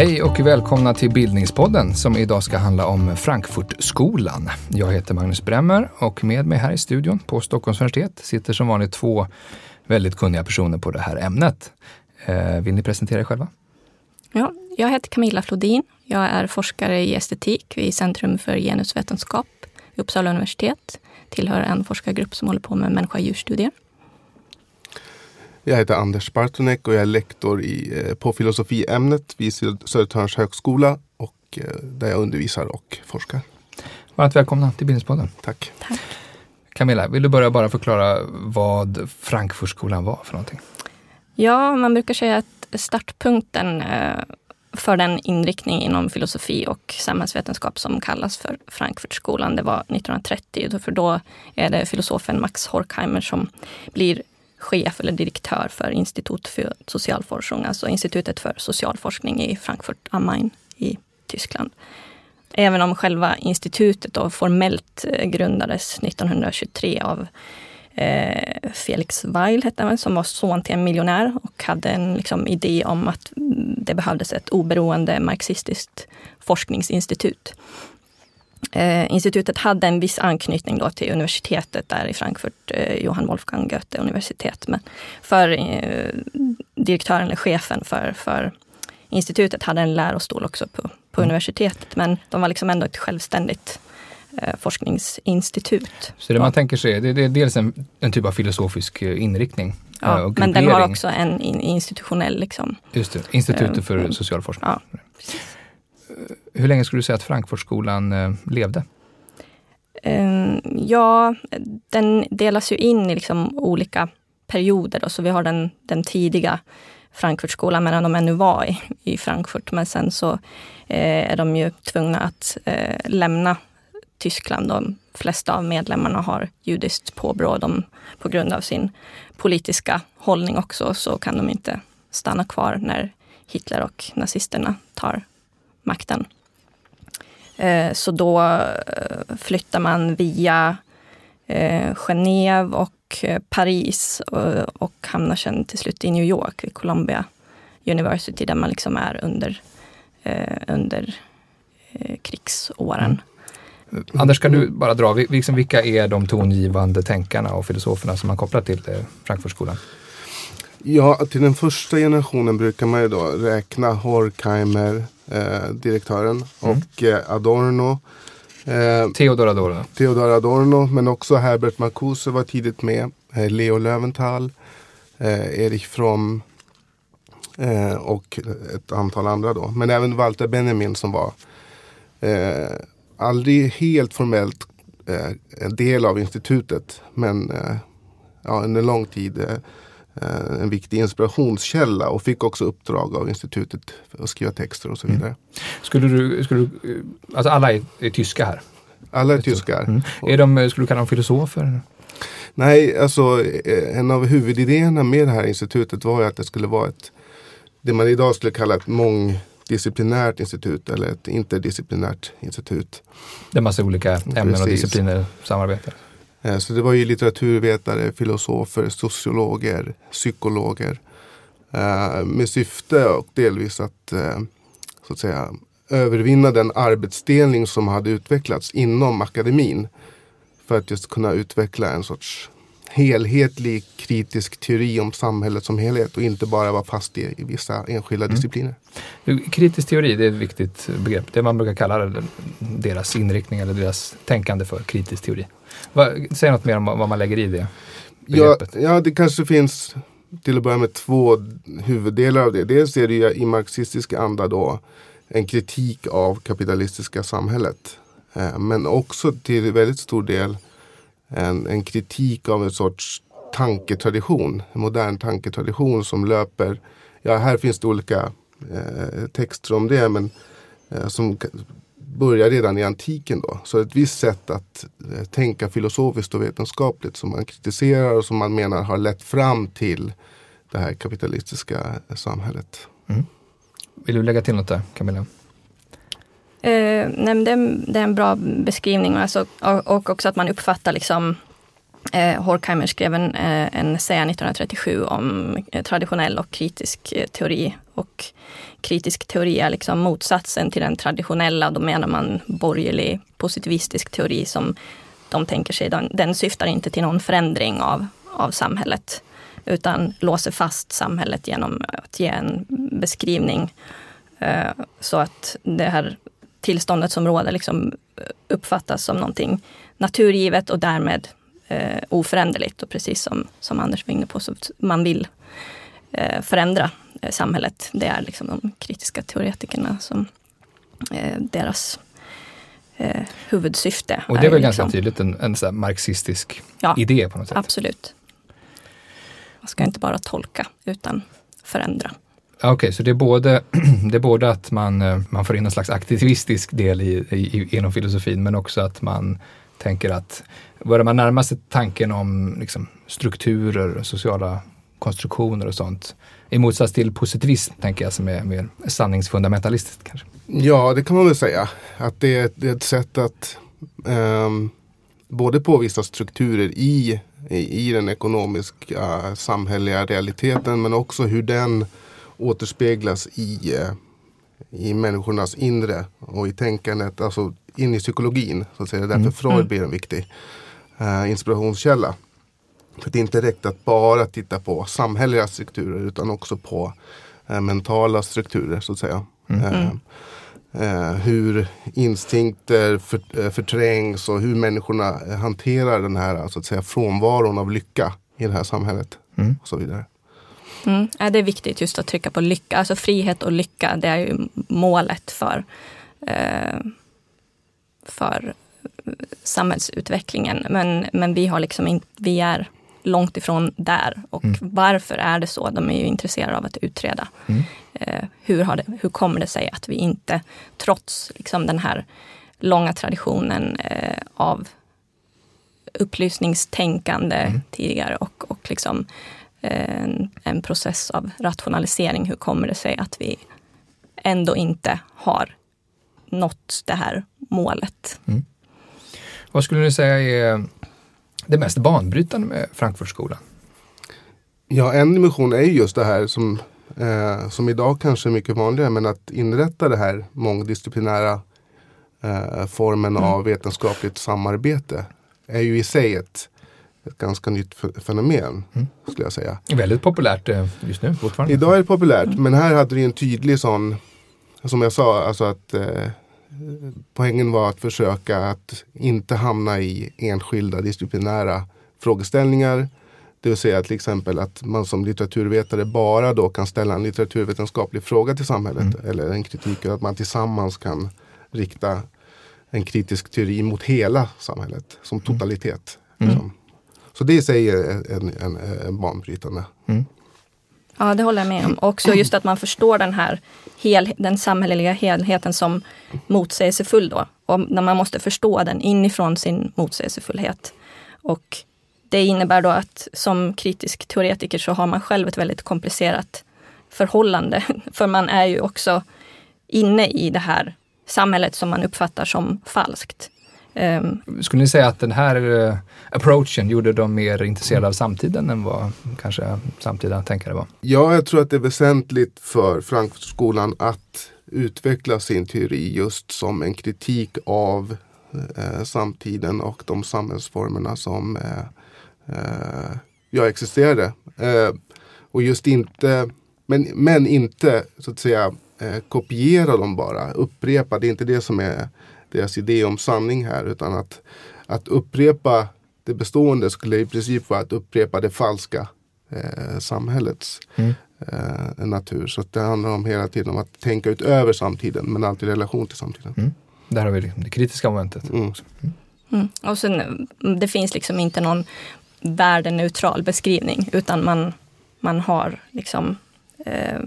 Hej och välkomna till Bildningspodden som idag ska handla om Frankfurtskolan. Jag heter Magnus Bremmer och med mig här i studion på Stockholms universitet sitter som vanligt två väldigt kunniga personer på det här ämnet. Eh, vill ni presentera er själva? Ja, jag heter Camilla Flodin. Jag är forskare i estetik vid Centrum för genusvetenskap vid Uppsala universitet. Tillhör en forskargrupp som håller på med människa-djurstudier. Jag heter Anders Bartonek och jag är lektor i, eh, på filosofiämnet vid Södertörns högskola och eh, där jag undervisar och forskar. Varmt välkomna till Bildningspodden. Tack. Tack. Camilla, vill du börja bara förklara vad Frankfurtskolan var för någonting? Ja, man brukar säga att startpunkten eh, för den inriktning inom filosofi och samhällsvetenskap som kallas för Frankfurtskolan, det var 1930. För då är det filosofen Max Horkheimer som blir chef eller direktör för Institut för socialforskning, alltså Institutet för socialforskning i Frankfurt am Main i Tyskland. Även om själva institutet då formellt eh, grundades 1923 av eh, Felix Weil, hette han, som var son till en miljonär och hade en liksom, idé om att det behövdes ett oberoende marxistiskt forskningsinstitut. Eh, institutet hade en viss anknytning då till universitetet där i Frankfurt, eh, Johann Wolfgang Goethe universitet. Men för eh, direktören eller chefen för, för institutet hade en lärostol också på, på mm. universitetet. Men de var liksom ändå ett självständigt forskningsinstitut. Så det man tänker sig, det, det är dels en, en typ av filosofisk eh, inriktning. Ja, eh, men den har också en institutionell liksom, Just det, Institutet för eh, social forskning. Ja, hur länge skulle du säga att Frankfurtskolan eh, levde? Um, ja, den delas ju in i liksom olika perioder. Då. Så vi har den, den tidiga Frankfurtskolan medan de ännu var i, i Frankfurt. Men sen så eh, är de ju tvungna att eh, lämna Tyskland. De flesta av medlemmarna har judiskt påbrå. De, på grund av sin politiska hållning också så kan de inte stanna kvar när Hitler och nazisterna tar makten. Eh, så då eh, flyttar man via eh, Genève och Paris och hamnar sen till slut i New York, vid Columbia University, där man liksom är under, under krigsåren. Mm. Anders, kan du bara dra, liksom, vilka är de tongivande tänkarna och filosoferna som man kopplar till Frankfurtskolan? Ja, till den första generationen brukar man ju då räkna Horkheimer, eh, direktören, mm. och eh, Adorno. Eh, Theodor Adorno. Theodor Adorno, men också Herbert Marcuse var tidigt med. Eh, Leo Löwenthal, eh, Erich Fromm eh, och ett antal andra då. Men även Walter Benjamin som var aldrig helt formellt en del av institutet. Men ja, under lång tid Eh, en viktig inspirationskälla och fick också uppdrag av institutet att skriva texter och så mm. vidare. Mm. Skulle du, skulle du, eh, alltså alla är, är tyska här? Alla är tyskar. Mm. Är de, skulle du kalla dem filosofer? Nej, alltså eh, en av huvudidéerna med det här institutet var att det skulle vara ett, det man idag skulle kalla ett mångdisciplinärt institut eller ett interdisciplinärt institut. Där massa olika ämnen Precis. och discipliner samarbetar? Eh, så det var ju litteraturvetare, filosofer, sociologer, psykologer. Eh, med syfte och delvis att, eh, så att säga, övervinna den arbetsdelning som hade utvecklats inom akademin. För att just kunna utveckla en sorts helhetlig kritisk teori om samhället som helhet och inte bara vara fast i, i vissa enskilda mm. discipliner. Kritisk teori det är ett viktigt begrepp. Det man brukar kalla deras inriktning eller deras tänkande för kritisk teori. säg något mer om vad man lägger i det begreppet. Ja, ja, det kanske finns till att börja med två huvuddelar av det. Dels är det ju i marxistisk anda då en kritik av kapitalistiska samhället. Eh, men också till väldigt stor del en, en kritik av en sorts tanketradition, en modern tanketradition som löper, ja här finns det olika eh, texter om det, men eh, som börjar redan i antiken då. Så ett visst sätt att eh, tänka filosofiskt och vetenskapligt som man kritiserar och som man menar har lett fram till det här kapitalistiska eh, samhället. Mm. Vill du lägga till något där Camilla? Eh, nej, det, är, det, är en bra beskrivning alltså, och också att man uppfattar liksom eh, Horkheimer skrev en, eh, en essä 1937 om eh, traditionell och kritisk eh, teori. Och kritisk teori är liksom motsatsen till den traditionella. Då menar man borgerlig positivistisk teori som de tänker sig. Den, den syftar inte till någon förändring av, av samhället utan låser fast samhället genom att ge en beskrivning eh, så att det här tillståndet som råder liksom uppfattas som någonting naturgivet och därmed eh, oföränderligt. Och precis som, som Anders var inne på, så man vill eh, förändra eh, samhället. Det är liksom de kritiska teoretikerna som eh, deras eh, huvudsyfte. Och det är väl liksom, ganska tydligt en, en så marxistisk ja, idé på något sätt? Absolut. Man ska inte bara tolka utan förändra. Okej, okay, så det är, både, det är både att man, eh, man får in en slags aktivistisk del i, i, inom filosofin men också att man tänker att börjar man närma sig tanken om liksom, strukturer, sociala konstruktioner och sånt i motsats till positivism, tänker jag, som är mer sanningsfundamentalistiskt kanske. Ja, det kan man väl säga. Att det är, det är ett sätt att um, både påvisa strukturer i, i, i den ekonomiska eh, samhälleliga realiteten men också hur den återspeglas i, eh, i människornas inre och i tänkandet, alltså in i psykologin. Så att säga. Därför mm. Freud mm. blir en viktig uh, inspirationskälla. För det är inte räckt att bara titta på samhälleliga strukturer utan också på uh, mentala strukturer så att säga. Mm. Uh, uh, hur instinkter för, förträngs och hur människorna hanterar den här så att säga, frånvaron av lycka i det här samhället. Mm. Och så vidare. Mm. Ja, det är viktigt just att trycka på lycka. Alltså frihet och lycka, det är ju målet för, för samhällsutvecklingen. Men, men vi, har liksom in, vi är långt ifrån där. Och mm. varför är det så? De är ju intresserade av att utreda. Mm. Eh, hur, har det, hur kommer det sig att vi inte, trots liksom den här långa traditionen eh, av upplysningstänkande mm. tidigare och, och liksom, eh, en, en process av rationalisering. Hur kommer det sig att vi ändå inte har nått det här målet? Mm. Vad skulle ni säga är det mest banbrytande med Frankfurtskolan? Ja, en dimension är just det här som, eh, som idag kanske är mycket vanligare, men att inrätta det här mångdisciplinära eh, formen mm. av vetenskapligt samarbete är ju i sig ett, ett ganska nytt fenomen, mm. skulle jag säga. Väldigt populärt eh, just nu fortfarande. Idag är det populärt, men här hade vi en tydlig sån, som jag sa, alltså att eh, poängen var att försöka att inte hamna i enskilda disciplinära frågeställningar. Det vill säga till exempel att man som litteraturvetare bara då kan ställa en litteraturvetenskaplig fråga till samhället mm. eller en kritik att man tillsammans kan rikta en kritisk teori mot hela samhället som mm. totalitet. Mm. Liksom. Så det i sig är en, en, en banbrytande. Mm. Ja, det håller jag med om. Också just att man förstår den här hel, den samhälleliga helheten som motsägelsefull då. Och när man måste förstå den inifrån sin motsägelsefullhet. Och det innebär då att som kritisk teoretiker så har man själv ett väldigt komplicerat förhållande. För man är ju också inne i det här samhället som man uppfattar som falskt. Um, Skulle ni säga att den här uh, approachen gjorde dem mer intresserade av samtiden än vad kanske samtida tänkare var? Ja, jag tror att det är väsentligt för Frankfurtskolan att utveckla sin teori just som en kritik av uh, samtiden och de samhällsformerna som uh, ja, existerade. och just inte, men, men inte så att säga kopiera dem bara, upprepa. Det är inte det som är deras idé om sanning här utan att, att upprepa det bestående skulle i princip vara att upprepa det falska eh, samhällets mm. eh, natur. Så det handlar om hela tiden om att tänka utöver samtiden men alltid i relation till samtiden. Mm. Där har vi det kritiska momentet. Mm. mm. Mm. Och sen, det finns liksom inte någon värdeneutral beskrivning utan man, man har liksom eh,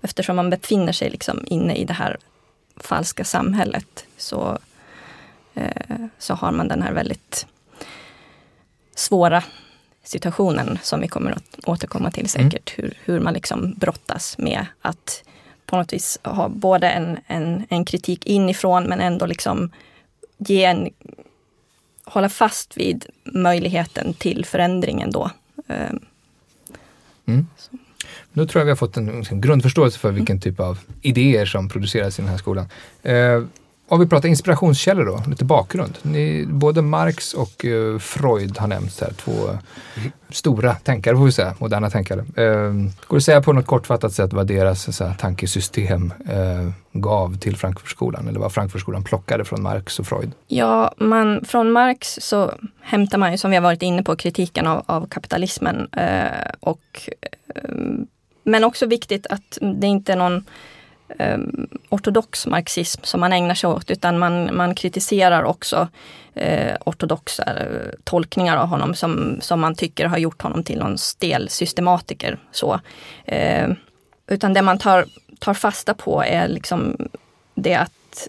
eftersom man befinner sig liksom inne i det här falska samhället så, eh, så har man den här väldigt svåra situationen som vi kommer att återkomma till mm. säkert. Mm. Hur, hur man liksom brottas med att på något vis ha både en, en, en kritik inifrån men ändå liksom ge en, hålla fast vid möjligheten till förändring ändå. Ehm, Mm. Nu tror jag vi har fått en, en grundförståelse för vilken typ av idéer som produceras i den här skolan. Eh, om vi pratar inspirationskällor då, lite bakgrund. Ni, både Marx och eh, Freud har nämnts här, två mm. stora tänkare får vi säga, moderna tänkare. Eh, går det att säga på något kortfattat sätt vad deras så här, tankesystem eh, gav till Frankfurtskolan eller vad Frankfurtskolan plockade från Marx och Freud? Ja, man, från Marx så hämtar man ju, som vi har varit inne på, kritiken av, av kapitalismen eh, och eh, men också viktigt att det inte är någon eh, ortodox marxism som man ägnar sig åt utan man, man kritiserar också eh, ortodoxa eh, tolkningar av honom som, som man tycker har gjort honom till någon stel systematiker. Så. Eh, utan det man tar, tar fasta på är liksom det att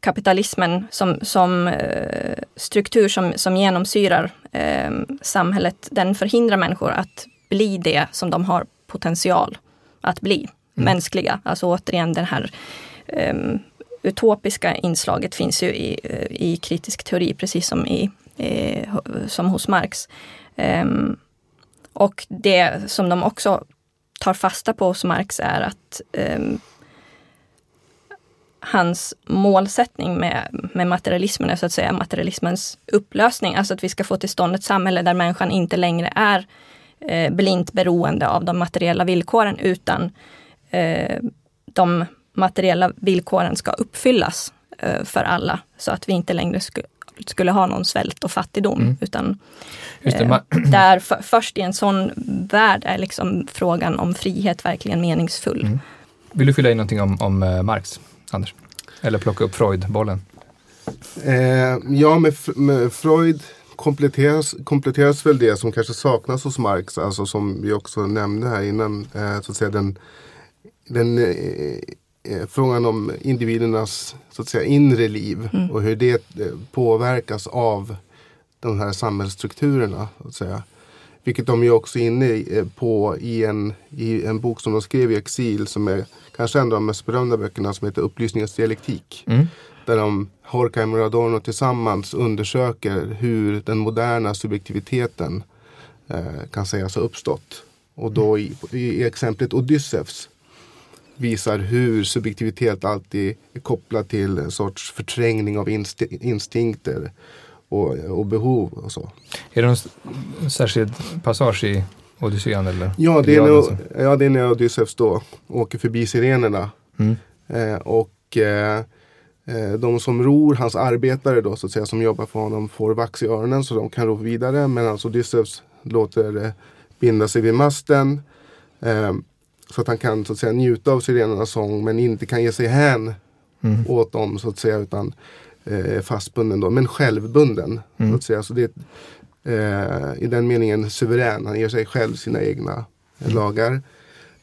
kapitalismen som, som eh, struktur som, som genomsyrar eh, samhället, den förhindrar människor att bli det som de har potential att bli mm. mänskliga. Alltså återigen den här um, utopiska inslaget finns ju i, i kritisk teori precis som, i, eh, som hos Marx. Um, och det som de också tar fasta på hos Marx är att um, hans målsättning med, med materialismen är så att säga materialismens upplösning. Alltså att vi ska få till stånd ett samhälle där människan inte längre är eh, blint beroende av de materiella villkoren utan eh, de materiella villkoren ska uppfyllas eh, för alla så att vi inte längre sku, skulle ha någon svält och fattigdom. Mm. Utan eh, där för, först i en sån värld är liksom frågan om frihet verkligen meningsfull. Mm. Vill du fylla in någonting om, om uh, Marx, Anders? Eller plocka upp Freud-bollen? Eh, ja, med, med Freud kompletteras, kompletteras väl det som kanske saknas hos Marx, alltså som vi också nämnde här innan, eh, så att säga den, den eh, eh, frågan om individernas så att säga, inre liv mm. och hur det eh, påverkas av de här samhällsstrukturerna. Så att säga. Vilket de är också inne eh, på i en, i en bok som de skrev i exil som är kanske en av de mest berömda böckerna som heter Upplysningens dialektik. Mm där de, Horkheimer och Adorno tillsammans undersöker hur den moderna subjektiviteten eh, kan sägas ha uppstått. Och då i, i exemplet Odysseus visar hur subjektivitet alltid är kopplad till en sorts förträngning av insti instinkter och, och, behov och så. Är det någon särskild passage i Odyssean? Eller? Ja, det är, när, ja, det är när Odysseus då åker förbi sirenerna. Mm. Eh, och Eh, de som ror, hans arbetare då så att säga som jobbar för honom får vax i öronen så de kan ro vidare. Men alltså Odysseus låter eh, binda sig vid masten. Eh, så att han kan så att säga njuta av sirenernas sång men inte kan ge sig hän mm. åt dem så att säga utan är fastbunden då. Men självbunden. Mm. Så att säga. Så det är i den meningen suverän. Han ger sig själv sina egna mm. lagar.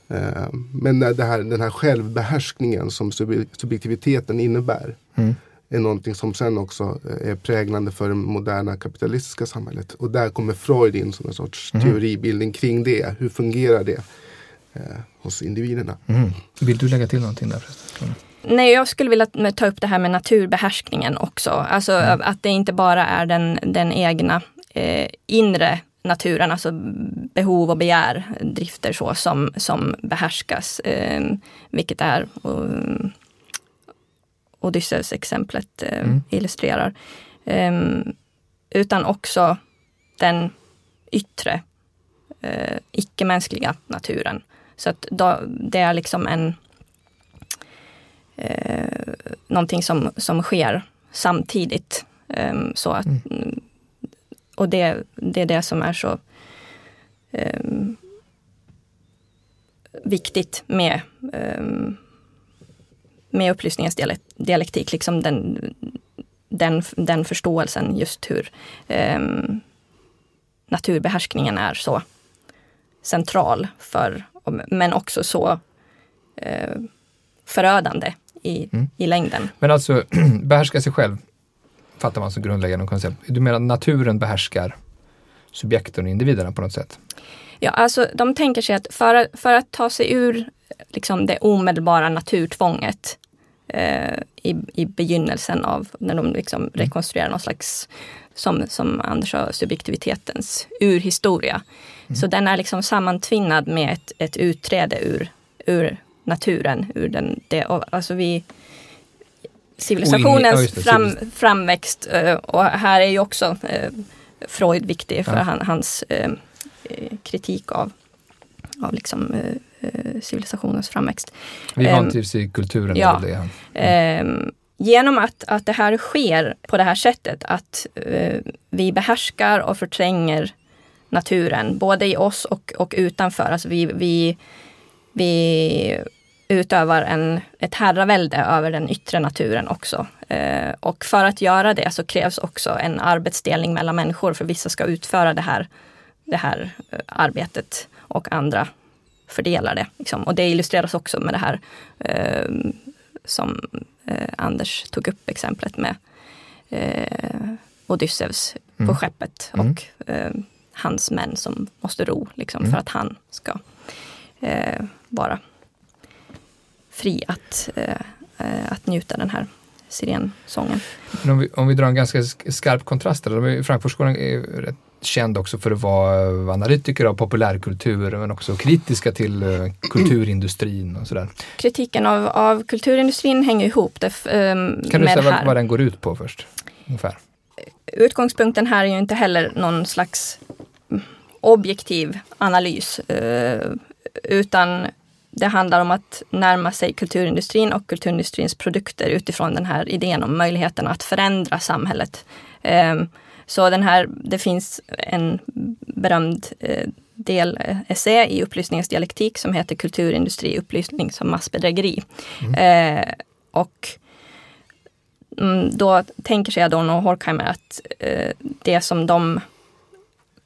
Eh, men det här, den här självbehärskningen som subjektiviteten innebär mm. är någonting som sen också eh, är präglande för det moderna kapitalistiska samhället. Och där kommer Freud in som en sorts mm. teoribildning kring det. Hur fungerar det eh, hos individerna? Mm. Vill du lägga till någonting där? Nej, jag skulle vilja ta upp det här med naturbehärskningen också. Alltså mm. att det inte bara är den, den egna eh, inre naturen, alltså behov och begär, drifter så, som, som behärskas. Eh, vilket är eh, Odysseus-exemplet eh, mm. illustrerar. Eh, utan också den yttre, eh, icke-mänskliga naturen. Så att då, det är liksom en eh, någonting som, som sker samtidigt. Eh, så att mm och det, det är det som är så um, viktigt med, um, med upplysningens dialektik. Liksom den, den, den förståelsen just hur um, naturbehärskningen är så central för, men också så uh, förödande i, mm. i längden. Men alltså behärska sig själv, fattar man som grundläggande koncept. Du menar naturen behärskar subjekten och individerna på något sätt? Ja, alltså de tänker sig att för, för att ta sig ur liksom, det omedelbara naturtvånget eh, i, i begynnelsen av när de liksom mm. rekonstruerar någon slags, som, som Anders sa, subjektivitetens urhistoria. Mm. Så den är liksom sammantvinnad med ett, ett utträde ur, ur naturen, ur den, det, alltså vi, civilisationens ja, fram, framväxt eh, och här är ju också eh, Freud viktig för ja. han, hans eh, kritik av, av liksom, civilisationens framväxt. Vi vantrivs i kulturen. Ja, det. Mm. Genom att, att det här sker på det här sättet, att vi behärskar och förtränger naturen, både i oss och, och utanför. Alltså vi, vi, vi utövar en, ett herravälde över den yttre naturen också. Eh, och för att göra det så krävs också en arbetsdelning mellan människor, för vissa ska utföra det här, det här eh, arbetet och andra fördelar det. Liksom. Och det illustreras också med det här eh, som eh, Anders tog upp exemplet med eh, Odysseus mm. på skeppet mm. och eh, hans män som måste ro liksom, mm. för att han ska vara fri att, eh, att njuta den här sirensången. Om, vi, om vi drar en ganska skarp kontrast, Frankfurtskolan är rätt känd också för att vara analytiker av populärkultur men också kritiska till uh, kulturindustrin och sådär. Kritiken av, av kulturindustrin hänger ihop det, um, Kan du säga vad, vad den går ut på först? Ungefär? Utgångspunkten här är ju inte heller någon slags objektiv analys uh, utan det handlar om att närma sig kulturindustrin och kulturindustrins produkter utifrån den här idén om möjligheten att förändra samhället. Ehm, så den här, det finns en berömd eh, del eh, essä i upplysningens dialektik som heter Kulturindustri, upplysning som massbedrägeri. Mm. Eh, och mm, då tänker sig Adorno och Horkheimer att det som de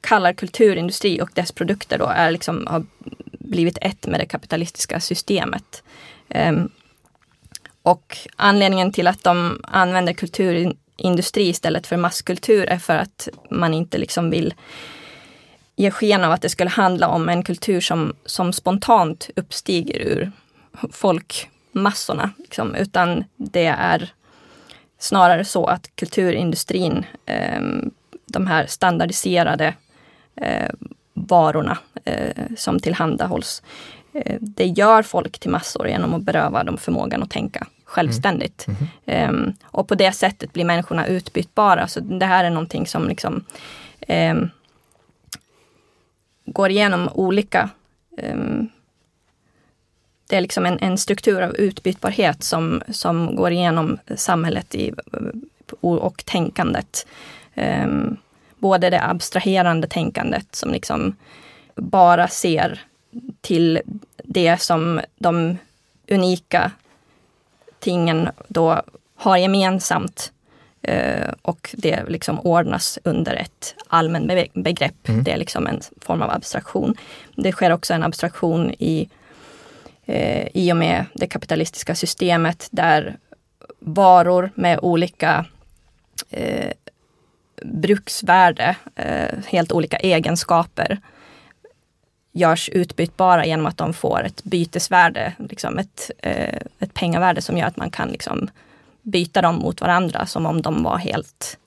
kallar kulturindustri och dess produkter då är liksom, har blivit ett med det kapitalistiska systemet. Ehm, och anledningen till att de använder kulturindustri istället för masskultur är för att man inte liksom vill ge sken av att det skulle handla om en kultur som, som spontant uppstiger ur folkmassorna. Liksom, utan det är snarare så att kulturindustrin, eh, de här standardiserade eh, varorna eh, som tillhandahålls. Eh, det gör folk till massor genom att beröva dem förmågan att tänka självständigt. Mm. Mm. Eh, och på det sättet blir människorna utbytbara. Så det här är någonting som liksom ehm, går igenom olika ehm, det är liksom en, en, struktur av utbytbarhet som, som går igenom samhället i, och, och tänkandet. Um, både det abstraherande tänkandet som liksom bara ser till det som de unika tingen då har gemensamt eh, och det liksom ordnas under ett allmänt begrepp. Mm. Det är liksom en form av abstraktion. Det sker också en abstraktion i, eh, i och med det kapitalistiska systemet där varor med olika eh, bruksvärde, eh, helt olika egenskaper görs utbytbara genom att de får ett bytesvärde, liksom ett, eh, ett pengavärde som gör att man kan liksom byta dem mot varandra som om de var helt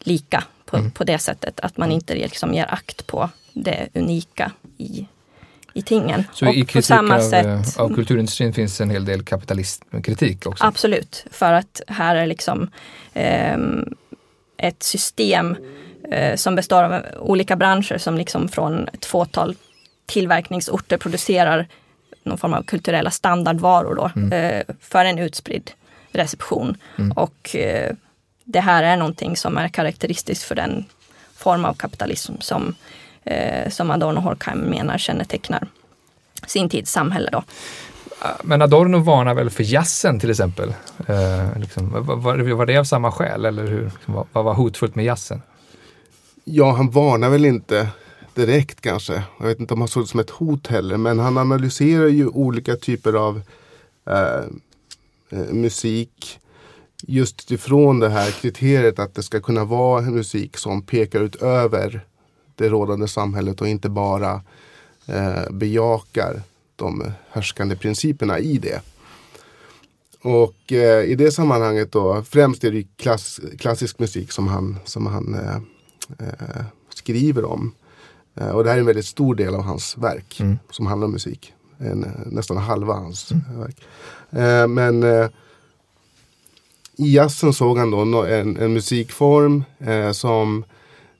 lika på, mm. på det sättet. Att man mm. inte liksom ger akt på det unika i, i tingen. Så och i kritik av, eh, sätt, av kulturindustrin finns en hel del kapitalistkritik också? Absolut, för att här är liksom eh, ett system eh, som består av olika branscher som liksom från ett fåtal tillverkningsorter producerar någon form av kulturella standardvaror då, mm. eh, för en utspridd reception. Mm. Och eh, det här är någonting som är karaktäristiskt för den form av kapitalism som, eh, som Adorno Horkheim menar kännetecknar sin tids samhälle. Då. Men Adorno varnar väl för jazzen till exempel? Eh, liksom, var, var, det av samma skäl eller hur, liksom, vad var hotfullt med jazzen? Ja, han varnar väl inte direkt kanske. Jag vet inte om han såg det som ett hot heller. Men han analyserar ju olika typer av eh, eh musik. Just ifrån det här kriteriet att det ska kunna vara musik som pekar utöver det rådande samhället och inte bara eh, bejakar de härskande principerna i det. Och eh, i det sammanhanget då, främst är det klass, klassisk musik som han, som han eh, eh, skriver om. Eh, och det här är en väldigt stor del av hans verk mm. som handlar om musik. En, nästan halva hans mm. verk. Eh, men eh, i jazzen såg han då en, en musikform som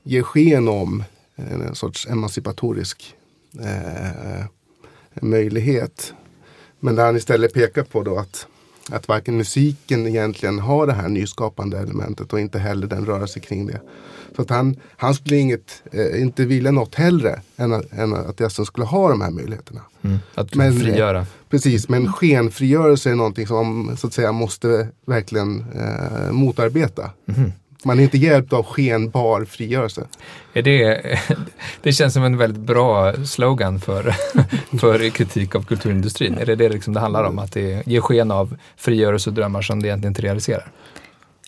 ger sken om en sorts emancipatorisk möjlighet. Men där han istället pekar på då att att varken musiken egentligen har det här nyskapande elementet och inte heller den rörelse kring det. Så att han, han skulle inget, eh, inte vilja något hellre än att, än att gästen skulle ha de här möjligheterna. Mm, att men, eh, frigöra. precis, men skenfrigörelse är någonting som så att säga måste verkligen eh, motarbeta. Mm. Man är inte hjälpt av skenbar frigörelse. Är det, det känns som en väldigt bra slogan för, för kritik av kulturindustrin. Är det det liksom det handlar om? Att det ger sken av frigörelse och drömmar som det egentligen inte realiserar?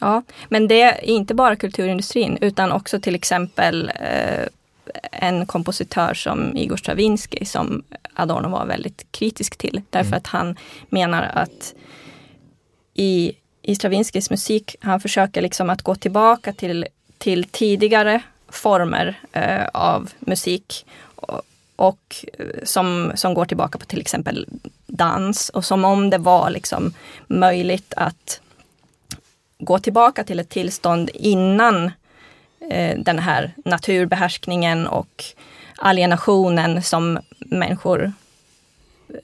Ja, men det är inte bara kulturindustrin utan också till exempel eh, en kompositör som Igor Stravinsky som Adorno var väldigt kritisk till. Därför mm. att han menar att i i Stravinskys musik, han försöker liksom att gå tillbaka till, till tidigare former eh, av musik. Och, och, eh, som, som går tillbaka på till exempel dans. Och som om det var liksom möjligt att gå tillbaka till ett tillstånd innan eh, den här naturbehärskningen och alienationen som människor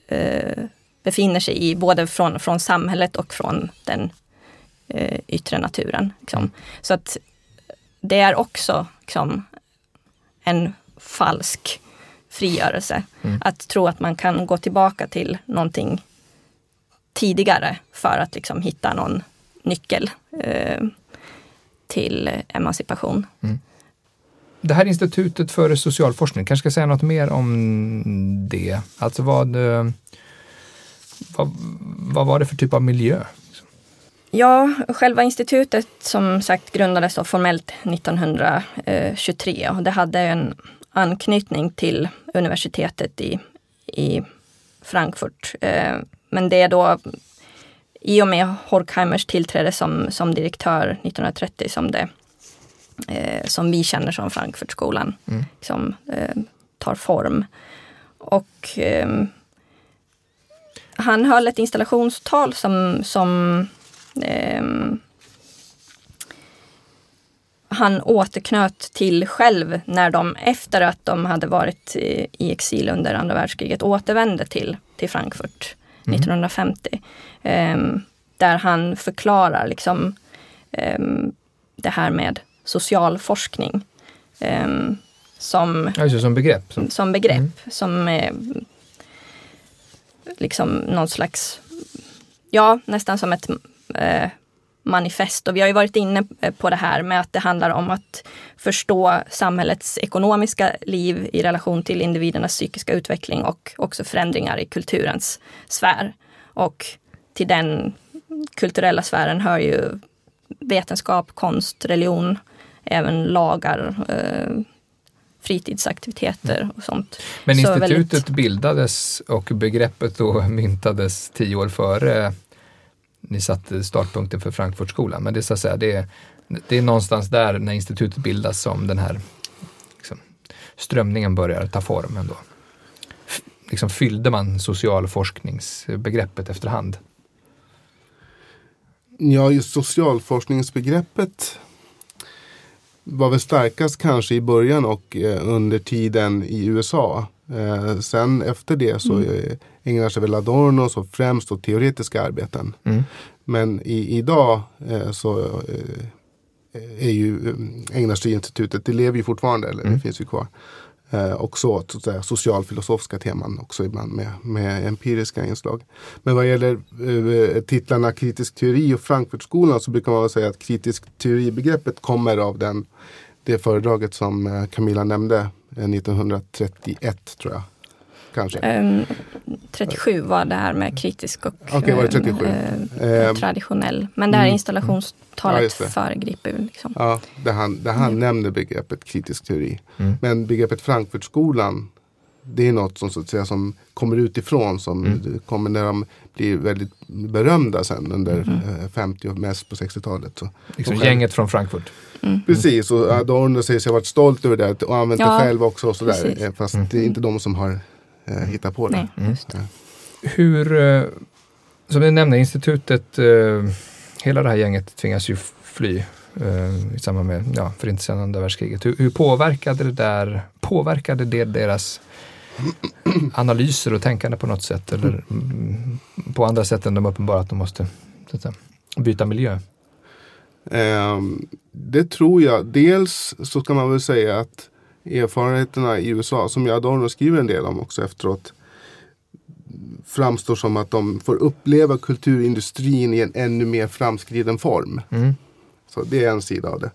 eh, befinner sig i, både från, från samhället och från den eh, yttre naturen. Liksom. Så att det är också liksom, en falsk frigörelse. Mm. Att tro att man kan gå tillbaka till någonting tidigare för att liksom hitta någon nyckel eh, till emancipation. Mm. Det här institutet för social forskning, kanske ska säga något mer om det? Alltså vad, eh, vad, vad var det för typ av miljö Ja, själva institutet som sagt grundades då formellt 1923 och det hade en anknytning till universitetet i, i Frankfurt. Eh, men det är då i och med Horkheimers tillträde som, som direktör 1930 som det eh, som vi känner som Frankfurtskolan mm. som eh, tar form. Och han höll ett installationstal som, som eh, han återknöt till själv när de efter att de hade varit i, i exil under andra världskriget återvände till, till Frankfurt mm. 1950. Eh, där han förklarar liksom eh, det här med socialforskning. Eh, som, alltså som begrepp? Som, som begrepp. Mm. Som är liksom någon slags, ja nästan som ett eh, manifest. Och vi har ju varit inne eh, på det här med att det handlar om att förstå samhällets ekonomiska liv i relation till individernas psykiska utveckling och också förändringar i kulturens sfär. Och till den kulturella sfären hör ju vetenskap, konst, religion, även lagar, eh, fritidsaktiviteter och sånt. Men institutet väldigt... bildades och begreppet då myntades tio år före ni satte startpunkten för Frankfurtskolan. Men det är, så att säga, det är, det är någonstans där när institutet bildas som den här liksom, strömningen börjar ta form ändå. F liksom fyllde man socialforskningsbegreppet efterhand? Ja, just socialforskningsbegreppet var väl starkast kanske i början och eh, under tiden i USA. Eh, sen efter det så mm. ägnar sig väl Adorno så främst åt teoretiska arbeten. Mm. Men i, idag eh, så eh, är ju, eh, ägnar sig institutet, det lever ju fortfarande, eller mm. det finns ju kvar. Eh, också åt så att säga, socialfilosofiska teman också ibland med, med empiriska inslag. Men vad gäller eh, titlarna kritisk teori och Frankfurtskolan så brukar man säga att kritisk teoribegreppet kommer av den, det föredraget som eh, Camilla nämnde 1931 tror jag. kanske? Ehm, 37 var det här med kritisk och Okej, var det 37? eh, Ehm, traditionell. Men det här mm. Ja, installationstalet just det. föregriper liksom. Ja, där han, där han nämner begreppet kritisk teori. Mm. Men begreppet Frankfurtskolan det är något som, så att säga, som kommer utifrån som Mm. kommer när de blir väldigt berömda sen under Mm. eh, 50 och mest på 60-talet. Så. Liksom Och själv- gänget från Frankfurt. Mm. Precis, och Adorno säger sig ha varit stolt över det och använt Ja, det själv också. Och sådär. precis. Eh, Fast Mm. det är inte de som har eh, hittat på det. Nej, Mm. just det. Hur, eh, som ni nämnde, institutet, eh, hela det här gänget tvingas ju fly eh, i samband med ja, förintelsen, andra världskriget. Hur, hur påverkade det där, påverkade det deras analyser och tänkande på något sätt? Eller mm, på andra sätt än de uppenbara att de måste att byta miljö? Ehm, det tror jag. Dels så kan man väl säga att erfarenheterna i USA, som jag Adorno skriver en del om också efteråt, framstår som att de får uppleva kulturindustrin i en ännu mer framskriden form. Mm. Så det är en sida av det.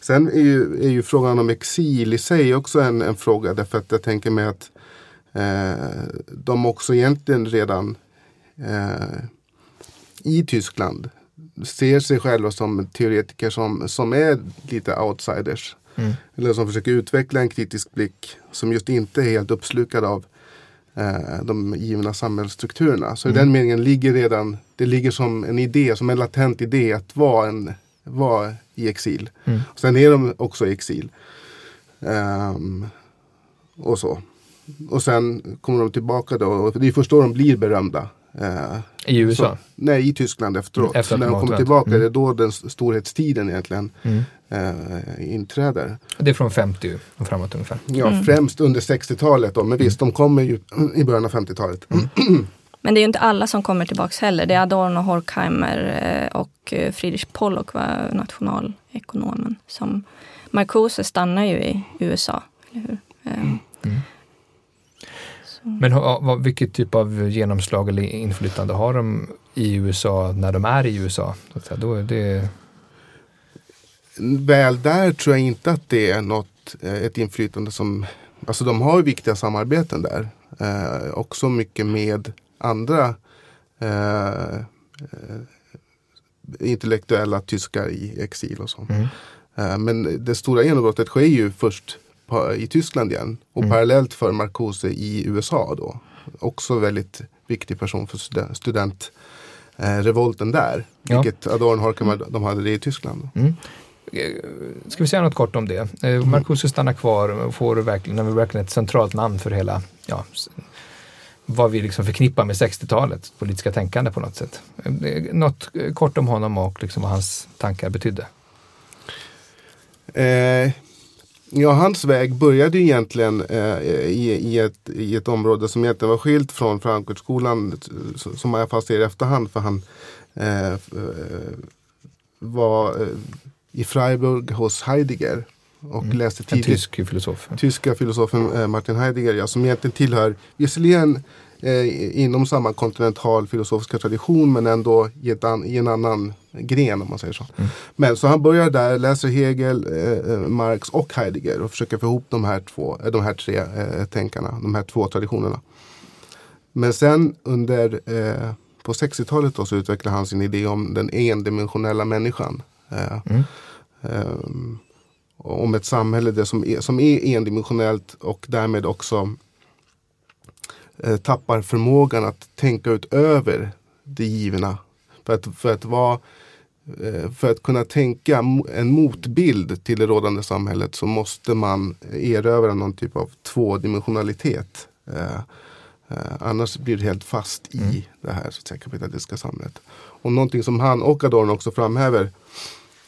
Sen är ju, är ju frågan om exil i sig också en, en fråga därför att jag tänker mig att eh, de också egentligen redan eh, i Tyskland ser sig själva som teoretiker som, som är lite outsiders. Mm. Eller som försöker utveckla en kritisk blick som just inte är helt uppslukad av eh, de givna samhällsstrukturerna. Så i den meningen ligger redan, det ligger som en idé, som en latent idé att vara, en, vara i exil. Mm. Sen är de också i exil. Ehm, och så. Och sen kommer de tillbaka då, och det är först då de blir berömda. Eh, I USA? så, nej, i Tyskland efteråt. Efter när de kommer tillbaka Mm. är det då den storhetstiden egentligen Mm. eh, inträder. Det är från 50 och framåt ungefär. Ja, Mm. främst under 60-talet då. Men visst, de kommer ju i början av 50-talet. Men det är ju inte alla som kommer tillbaks heller. Det är Adorno, Horkheimer eh, och eh, Friedrich Pollock var nationalekonomen. Som Marcuse stannar ju i USA. Eller hur? Eh, Mm. Men ha, vad, vilket typ av genomslag eller inflytande har de i USA när de är i USA? Så att säga, då är det, Väl där tror jag inte att det är något, eh, ett inflytande som, alltså de har ju viktiga samarbeten där. Eh, också mycket med andra eh, eh, intellektuella tyskar i exil och så. mm. Eh, Men det stora genombrottet sker ju först på, i Tyskland igen och Mm. parallellt för Marcuse i USA då. Också väldigt viktig person för studen- studentrevolten där. Ja. Vilket Adorno Horkheimer, de hade det i Tyskland. Mm. Eh, Ska vi säga något kort om det? Eh, Marcuse stannar kvar och får verkligen, när vi verkligen ett centralt namn för hela, ja, vad vi liksom förknippar med 60-talet, politiska tänkande på något sätt. Eh, Något eh, kort om honom och liksom vad hans tankar betydde. Eh, ja, hans väg började ju egentligen eh, i, i, ett, i ett område som egentligen var skilt från Frankfurtskolan som jag fast i efterhand för han eh, eh, var eh, i Freiburg hos Heidegger och Mm. läste En tidigt tysk filosof. tyska filosofen eh, Martin Heidegger, ja, som egentligen tillhör visserligen eh, inom samma kontinental filosofiska tradition men ändå i, an, i en annan gren om man säger så. Mm. Men så han börjar där, läser Hegel, eh, eh, Marx och Heidegger och försöker få ihop de här, två, eh, de här tre eh, tänkarna, de här två traditionerna. Men sen under eh, på 60-talet då så utvecklar han sin idé om den endimensionella människan. Eh, Mm. Ehm, om ett samhälle som, är, som är endimensionellt och därmed också eh, tappar förmågan att tänka utöver det givna. För att, för att, vara, eh, för att kunna tänka en motbild till det rådande samhället så måste man erövra någon typ av tvådimensionalitet. Eh, annars blir det helt fast i Mm. det här så att säga, kapitalistiska samhället. Och någonting som han och Adorno också framhäver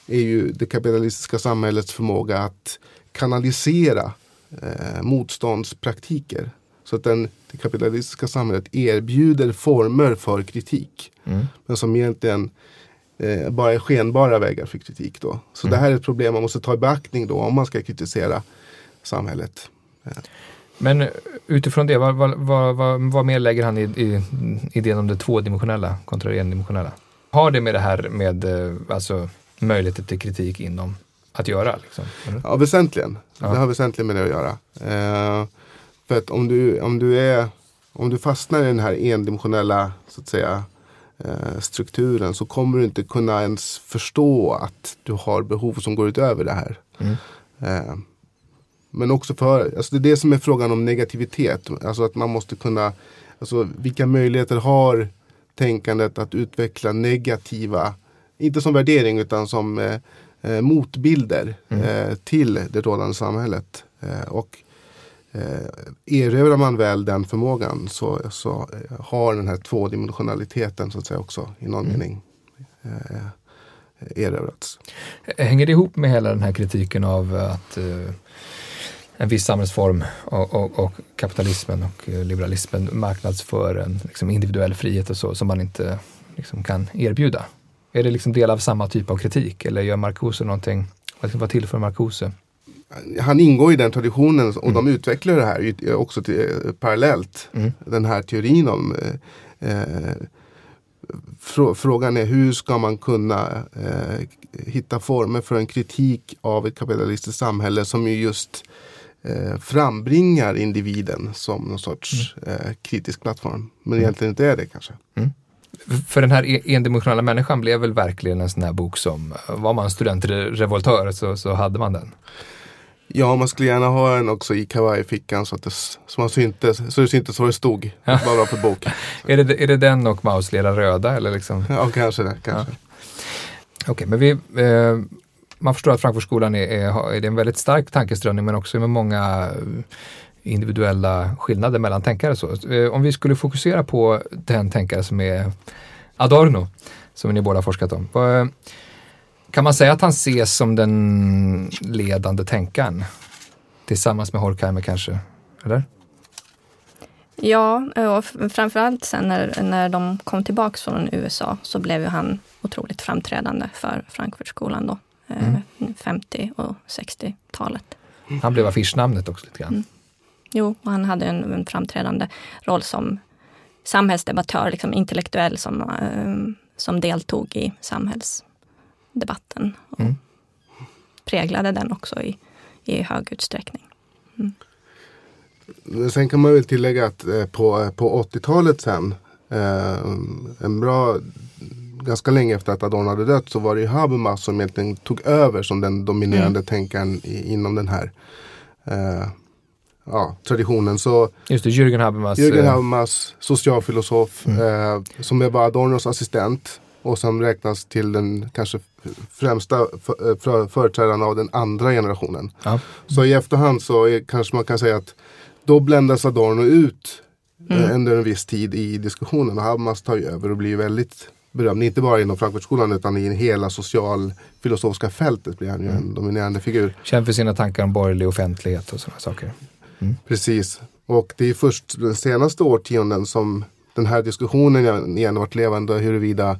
är ju det kapitalistiska samhällets förmåga att kanalisera eh, motståndspraktiker. Så att den, det kapitalistiska samhället erbjuder former för kritik. Mm. Men som egentligen eh, bara är skenbara vägar för kritik. Då. Så Mm. det här är ett problem man måste ta i beaktning då om man ska kritisera samhället. Men eh, utifrån det, vad, vad, vad, vad, mer lägger han i, i idén om det tvådimensionella kontra det endimensionella? Har det med det här med eh, alltså, möjligheter till kritik inom att göra? Liksom, eller? Ja, väsentligen. Ja. Det har väsentligen med det att göra. Eh, för att om du, om du är om du fastnar i den här endimensionella så att säga, eh, strukturen så kommer du inte kunna ens förstå att du har behov som går utöver det här. Mm. Eh, men också för, alltså det är det som är frågan om negativitet. Alltså att man måste kunna, alltså vilka möjligheter har tänkandet att utveckla negativa, inte som värdering utan som eh, eh, motbilder eh, till det rådande samhället. Eh, och eh, erövrar man väl den förmågan så, så eh, har den här tvådimensionaliteten så att säga också i någon mening eh, erövrats. Hänger det ihop med hela den här kritiken av att eh, en viss samhällsform och, och, och kapitalismen och liberalismen marknadsför en liksom, individuell frihet och så som man inte liksom, kan erbjuda? Är det liksom del av samma typ av kritik eller gör Marcuse någonting, vad, tillför Marcuse? Han ingår i den traditionen och de utvecklar det här också till, eh, parallellt. Mm. Den här teorin om eh, eh, frå, Frågan är hur ska man kunna eh, hitta former för en kritik av ett kapitalistiskt samhälle som ju just eh, frambringar individen som någon sorts eh, kritisk plattform. Men egentligen inte är det kanske. För den här e- endimensionella människan blev väl verkligen en sån här bok som, var man studentrevoltör så, så hade man den. Ja, man skulle gärna ha en också i kavajfickan så att det, så man syntes, så det syntes vad det stod. Ja. Vad var för bok. Är det, är det den och Mausleda röda eller liksom? Ja, kanske det. Kanske. Okej, men vi, eh, man förstår att Frankfurtskolan är, är, är en väldigt stark tankeströmning men också med många eh, individuella skillnader mellan tänkare. Så. Eh, om vi skulle fokusera på den tänkare som är Adorno, som ni båda forskat om. Vad, kan man säga att han ses som den ledande tänkaren? Tillsammans med Horkheimer kanske? Eller? Ja, och framförallt sen när, när de kom tillbaks från USA så blev ju han otroligt framträdande för Frankfurtskolan då. eh, 50 och 60-talet. Han blev affischnamnet också lite grann. Mm. Jo, och han hade en, en framträdande roll som samhällsdebattör, liksom intellektuell som, eh, som deltog i samhällsdebatten. Och Mm. präglade den också i, i hög utsträckning. Men Sen kan man väl tillägga att eh, på, på 80-talet sen, eh, en bra, ganska länge efter att Adorno hade dött så var det ju Habermas som egentligen tog över som den dominerande tänkaren i, inom den här eh, ja, traditionen. Så Just det, Jürgen Habermas. Jürgen eh, Habermas, socialfilosof, eh, som var Adornos assistent och som räknas till den kanske främsta för, eh, för, företrädaren av den andra generationen. Ja. Så i efterhand så är, kanske man kan säga att då bländas Adorno ut eh, under en viss tid i diskussionen och Habermas tar ju över och blir väldigt berömd. Inte bara inom Frankfurtskolan utan i hela socialfilosofiska fältet blir han ju en dominerande figur. Känd för sina tankar om borgerlig offentlighet och sådana saker. Precis. Och det är först den senaste årtionden som den här diskussionen igen varit levande huruvida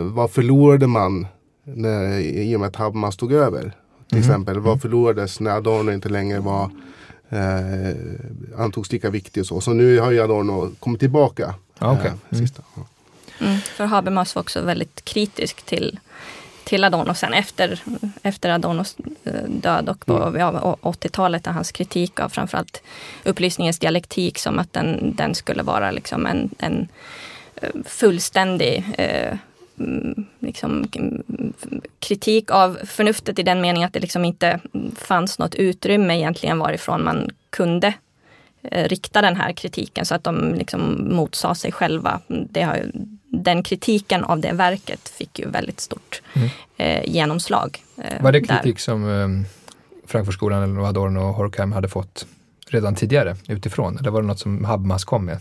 vad förlorade man när, i och med att Habermas tog över? Till exempel, vad förlorades när Adorno inte längre var eh, antogs lika viktig och så. Så nu har ju Adorno kommit tillbaka. Ja, okej. eh, sista. Ja. Mm, för Habermas var också väldigt kritisk till, till Adorno sen efter, efter Adornos eh, död och på ja, å- 80-talet är hans kritik av framförallt upplysningens dialektik som att den, den skulle vara liksom en, en eh, fullständig eh, mm, liksom, mm, kritik av förnuftet i den meningen att det liksom inte fanns något utrymme egentligen varifrån man kunde eh, rikta den här kritiken så att de liksom motsade sig själva. Har, den kritiken av det verket fick ju väldigt stort eh, genomslag. Eh, Var det där. kritik som eh, Frankfurtskolan eller Adorno och Horkheim hade fått redan tidigare utifrån? Eller var det något som Habermas kom med?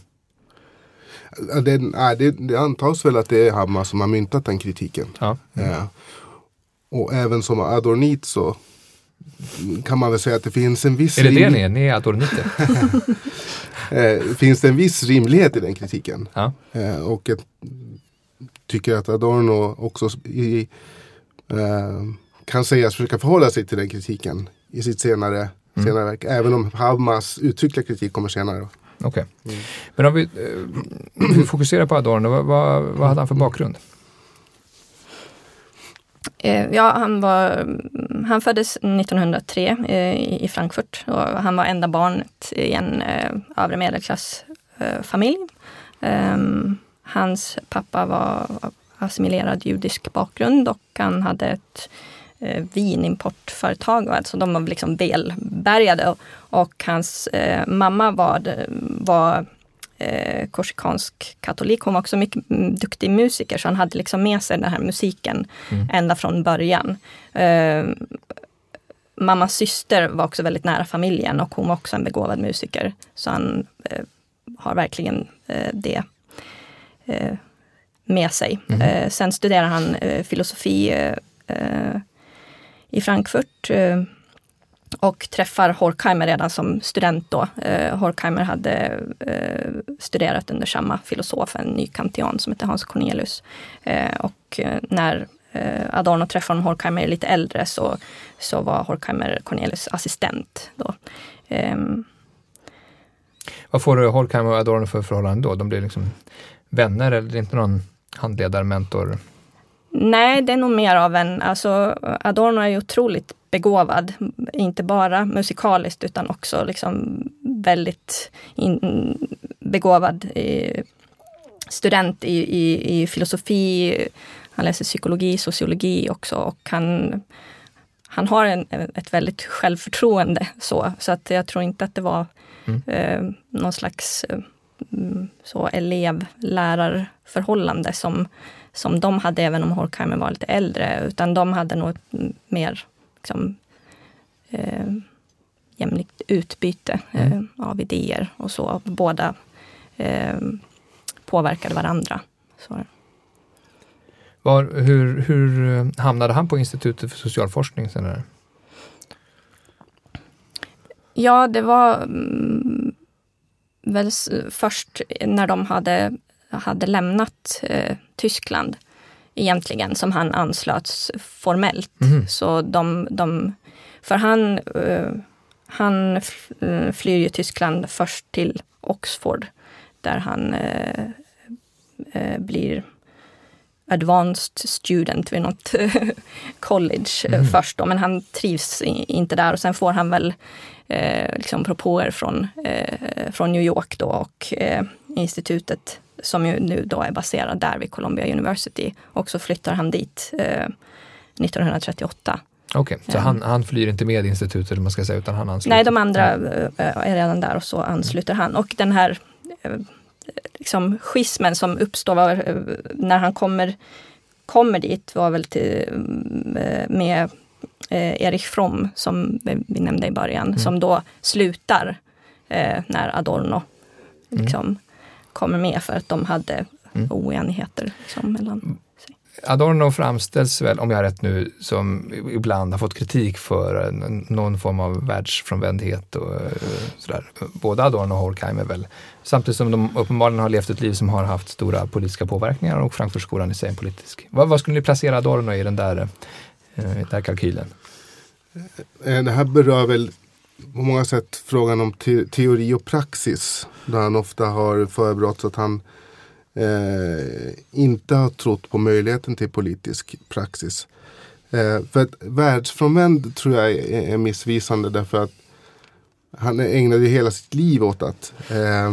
Det, nej, det, det antas väl att det är Habermas som har myntat den kritiken. Ja. Eh, och även som adornit så kan man väl säga att det finns en viss Är det det ni är? Ni är adorniter? eh, finns det en viss rimlighet i den kritiken. Ja. Eh, och jag tycker att Adorno också i, eh, kan sägas försöka förhålla sig till den kritiken i sitt senare, senare verk. Även om Habermas uttryckliga kritik kommer senare. Okej. Men om vi, eh, vi fokuserar på Adorno, vad, vad, vad hade han för bakgrund? Eh, Ja, han, var, han föddes 1903 eh, i Frankfurt och han var enda barnet i en eh, övre medelklassfamilj eh, familj. Um, hans pappa var assimilerad judisk bakgrund och han hade ett vinimportföretag. Alltså de var liksom välbärgade. Och, hans eh, mamma var, var eh, korsikansk katolik. Hon var också mycket mm, duktig musiker så han hade liksom med sig den här musiken mm. ända från början. Eh, mammas syster var också väldigt nära familjen och hon var också en begåvad musiker. Så han eh, har verkligen eh, det eh, med sig. Mm. sen studerar han eh, filosofi i Frankfurt och träffar Horkheimer redan som student då. Eh, Horkheimer hade eh, studerat under samma filosof, en ny kantian som hette Hans Cornelius. Eh, och när Adorno träffar honom, Horkheimer är lite äldre, så, så var Horkheimer Cornelius assistent. Då. Ehm. Vad får du Horkheimer och Adorno för förhållande då? De blir liksom vänner eller inte någon handledare, mentor? Nej, det är nog mer av en, alltså Adorno är otroligt begåvad. Inte bara musikaliskt utan också liksom väldigt in, begåvad i, student i, i, i, filosofi. Han läser psykologi, sociologi också och han, han har en, ett väldigt självförtroende. Så, så att jag tror inte att det var mm. eh, någon slags eh, så elev-lärarförhållande som, som de hade även om Horkheimer var lite äldre. Utan de hade nog mer liksom, eh, jämlikt utbyte eh, mm. av idéer och så. Båda eh, påverkade varandra. Så. Var, hur, hur hamnade han på Institutet för socialforskning senare? Ja, det var mm, väl först när de hade, hade lämnat eh, Tyskland egentligen som han anslöts formellt. Mm. Så de, de, för han, uh, han eh, flyr ju Tyskland först till Oxford där han uh, uh, blir advanced student vid något college mm. först då, men han trivs inte där och sen får han väl eh, liksom propåer från, eh, från New York då och eh, institutet som ju nu då är baserad där vid Columbia University. Och så flyttar han dit eh, 1938. Okej, okay, så ja. han, han flyr inte med institutet man ska säga, utan han ansluter? Nej, de andra mm. är redan där och så ansluter han. Och den här eh, liksom, schismen som uppstår eh, när han kommer, kommer dit var väl till, med eh, Erich Fromm som vi nämnde i början, mm. som då slutar eh, när Adorno mm. liksom, mm kommer med för att de hade mm. oenigheter liksom, mellan sig. Adorno framställs väl, om jag har rätt nu, som ibland har fått kritik för någon form av världsfrånvändhet och eh, sådär. Både Adorno och Horkheimer väl. Samtidigt som de uppenbarligen har levt ett liv som har haft stora politiska påverkningar och Frankfurtskolan i sig en politisk. Vad, vad skulle ni placera Adorno i den där, eh, den där kalkylen? Eh, det här berör väl på många sätt frågan om te teori och praxis. Där han ofta har förebrått att han eh, inte har trott på möjligheten till politisk praxis. Eh, för att världsfrånvänd tror jag är, är missvisande därför att han ägnade hela sitt liv åt att eh,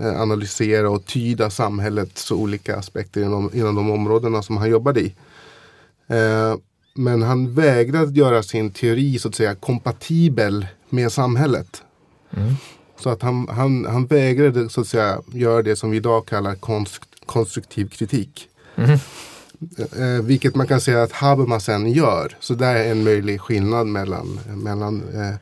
eh, analysera och tyda samhällets olika aspekter inom, inom de områdena som han jobbade i. Eh, men han vägrade göra sin teori så att säga kompatibel med samhället. Mm. Så att han, han, han vägrade så att säga göra det som vi idag kallar konstruktiv kritik. Mm. Eh, vilket man kan säga att Habermas sen gör. Så det är en möjlig skillnad mellan, mellan eh,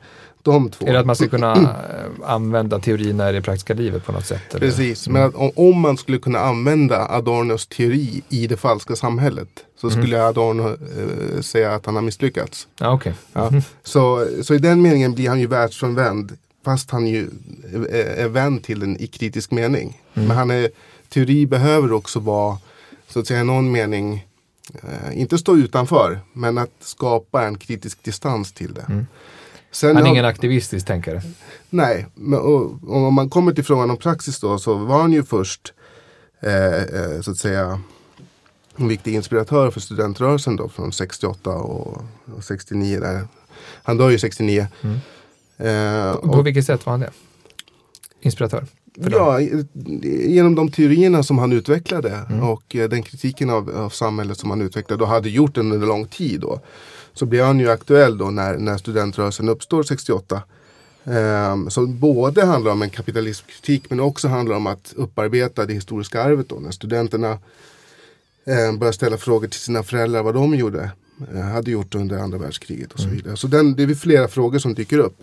de två. Är det att man ska kunna eh, använda teorierna i det praktiska livet på något sätt? Eller? Precis, mm. men att, om man skulle kunna använda Adornos teori i det falska samhället så mm. skulle Adorno eh, säga att han har misslyckats. Ah, okay. ja. Mm. så, så i den meningen blir han ju världsfrånvänd fast han ju är, är vän till den i kritisk mening. Mm. Men han är, teori behöver också vara så att säga i någon mening eh, inte stå utanför men att skapa en kritisk distans till det. Mm. Sen han är ingen aktivistisk tänkare? Nej, men, och, och om man kommer till frågan om praxis då så var han ju först eh, eh, så att säga en viktig inspiratör för studentrörelsen då från 68 och, och 69. Där. Han dör ju 69. Mm. Eh, på, på vilket sätt var han det? Inspiratör? Ja, genom de teorierna som han utvecklade mm. och eh, den kritiken av, av samhället som han utvecklade och hade gjort under lång tid. Då, så blev han ju aktuell då när, när studentrörelsen uppstår 68. Um, ehm, så både handlar om en kapitalismkritik men också handlar om att upparbeta det historiska arvet då när studenterna um, börjar ställa frågor till sina föräldrar vad de gjorde, uh, hade gjort under andra världskriget och så mm. vidare. Så den, det är flera frågor som dyker upp.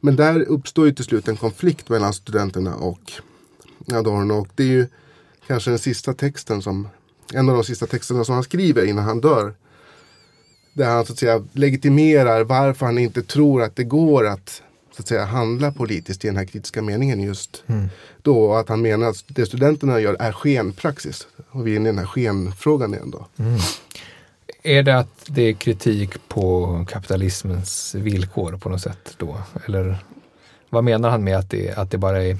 Men där uppstår ju till slut en konflikt mellan studenterna och Adorno. Och det är ju kanske den sista texten som, en av de sista texterna som han skriver innan han dör. Där han så att säga legitimerar varför han inte tror att det går att så att säga handla politiskt i den här kritiska meningen just mm. då. Att han menar att det studenterna gör är skenpraxis. Och vi är inne i den här skenfrågan igen då. Mm. Är det att det är kritik på kapitalismens villkor på något sätt då? Eller vad menar han med att det, att det bara är,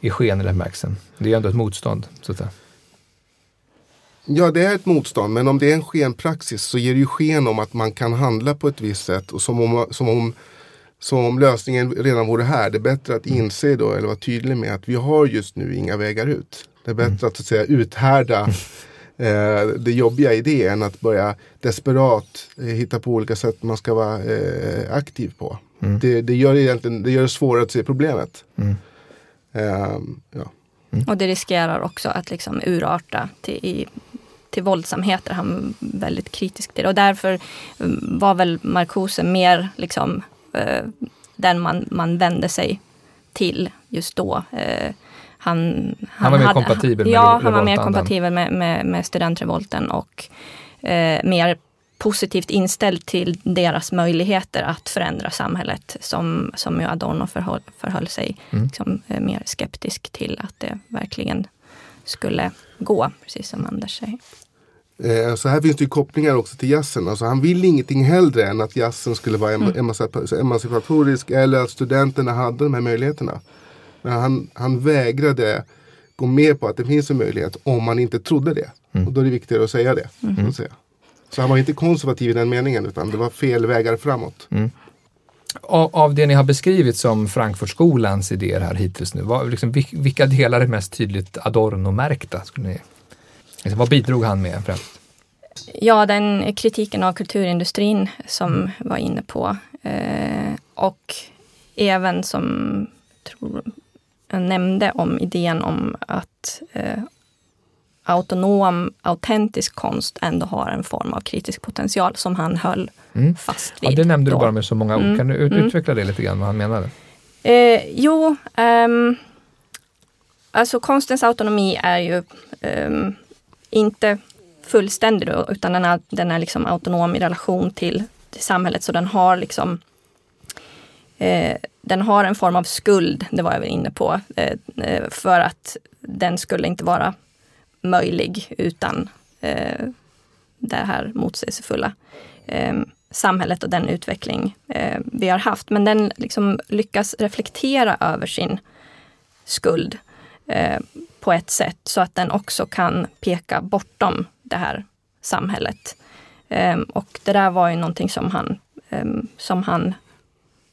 är sken i den bemärkelsen? Det är ju ändå ett motstånd, så att säga. Ja, det är ett motstånd, men om det är en skenpraxis så ger det ju sken om att man kan handla på ett visst sätt och som om, som om, som om lösningen redan vore här. Det är bättre att inse då, eller vara tydlig med att vi har just nu inga vägar ut. Det är bättre mm. att, så att säga uthärda eh, det jobbiga i det än att börja desperat eh, hitta på olika sätt man ska vara eh, aktiv på. Mm. Det, det, gör egentligen, det gör det svårare att se problemet. Mm. Ehm, ja. Mm. Och det riskerar också att liksom urarta till, i, till våldsamheter. Han är väldigt kritisk till det. Och därför mm, var väl Marcuse mer liksom, eh, den man, man vände sig till just då. Eh, han, han, han var mer hade, kompatibel med Ja, han var mer kompatibel med, med, med studentrevolten och eh, mer positivt inställd till deras möjligheter att förändra samhället som, som ju Adorno förhöll, förhöll sig mm. liksom, eh, mer skeptisk till att det verkligen skulle gå, precis som Anders säger. Eh, så här finns det kopplingar också till jazzen. Alltså han vill ingenting hellre än att jazzen skulle vara mm. emancipatorisk eller att studenterna hade de här möjligheterna. Men han, han vägrade gå med på att det finns en möjlighet om man inte trodde det. Mm. Och då är det viktigare att säga det. Mm. Att säga. Så han var inte konservativ i den meningen utan det var fel vägar framåt. Mm. Av, det ni har beskrivit som Frankfurtskolans idéer här hittills nu, vad, liksom, vilka delar är mest tydligt Adorno-märkta? Liksom, vad bidrog han med främst? Ja, den kritiken av kulturindustrin som mm. var inne på. Eh, och även som tror, jag nämnde om idén om att eh, autonom, autentisk konst ändå har en form av kritisk potential som han höll mm. fast vid. Ja, det nämnde då. du bara med så många ord. Mm. Kan du ut mm. utveckla det lite grann, vad han menade? Eh, jo, um, alltså konstens autonomi är ju um, inte fullständig då, utan den är, den är liksom autonom i relation till, till samhället. Så den har liksom eh, den har en form av skuld, det var jag väl inne på, eh, eh för att den skulle inte vara möjlig utan eh, det här motsägelsefulla eh, samhället och den utveckling eh, vi har haft. Men den liksom lyckas reflektera över sin skuld på ett sätt så att den också kan peka bortom det här samhället. Ehm, och det där var ju någonting som han, ehm, som han